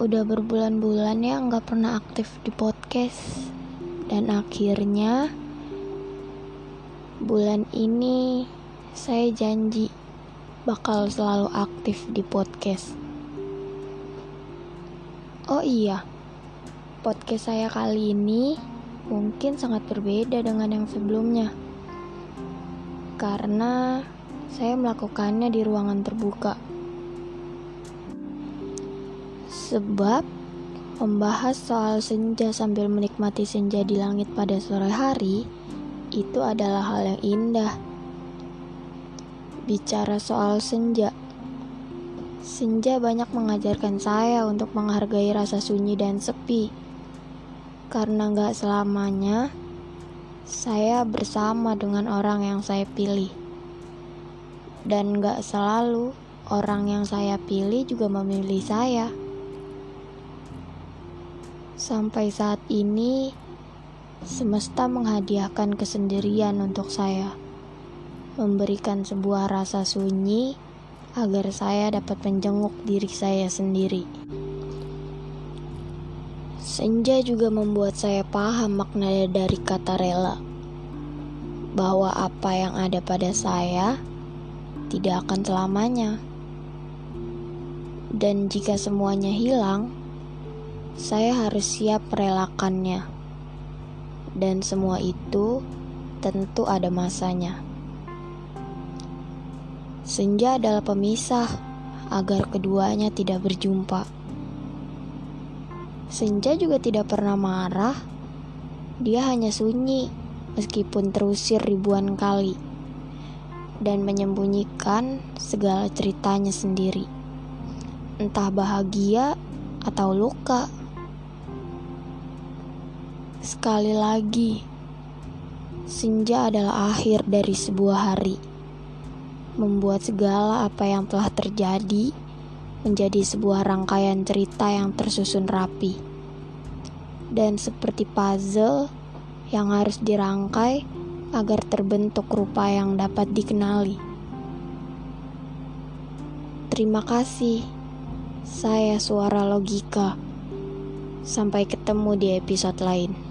udah berbulan-bulan ya nggak pernah aktif di podcast dan akhirnya bulan ini saya janji bakal selalu aktif di podcast. Oh iya, podcast saya kali ini mungkin sangat berbeda dengan yang sebelumnya karena saya melakukannya di ruangan terbuka. Sebab membahas soal senja sambil menikmati senja di langit pada sore hari itu adalah hal yang indah. Bicara soal senja, senja banyak mengajarkan saya untuk menghargai rasa sunyi dan sepi. Karena gak selamanya saya bersama dengan orang yang saya pilih. Dan gak selalu orang yang saya pilih juga memilih saya. Sampai saat ini, semesta menghadiahkan kesendirian untuk saya, memberikan sebuah rasa sunyi agar saya dapat menjenguk diri saya sendiri. Senja juga membuat saya paham makna dari kata rela, bahwa apa yang ada pada saya tidak akan selamanya, dan jika semuanya hilang saya harus siap merelakannya. Dan semua itu tentu ada masanya. Senja adalah pemisah agar keduanya tidak berjumpa. Senja juga tidak pernah marah. Dia hanya sunyi meskipun terusir ribuan kali dan menyembunyikan segala ceritanya sendiri. Entah bahagia atau luka. Sekali lagi, senja adalah akhir dari sebuah hari, membuat segala apa yang telah terjadi menjadi sebuah rangkaian cerita yang tersusun rapi, dan seperti puzzle yang harus dirangkai agar terbentuk rupa yang dapat dikenali. Terima kasih, saya suara logika. Sampai ketemu di episode lain.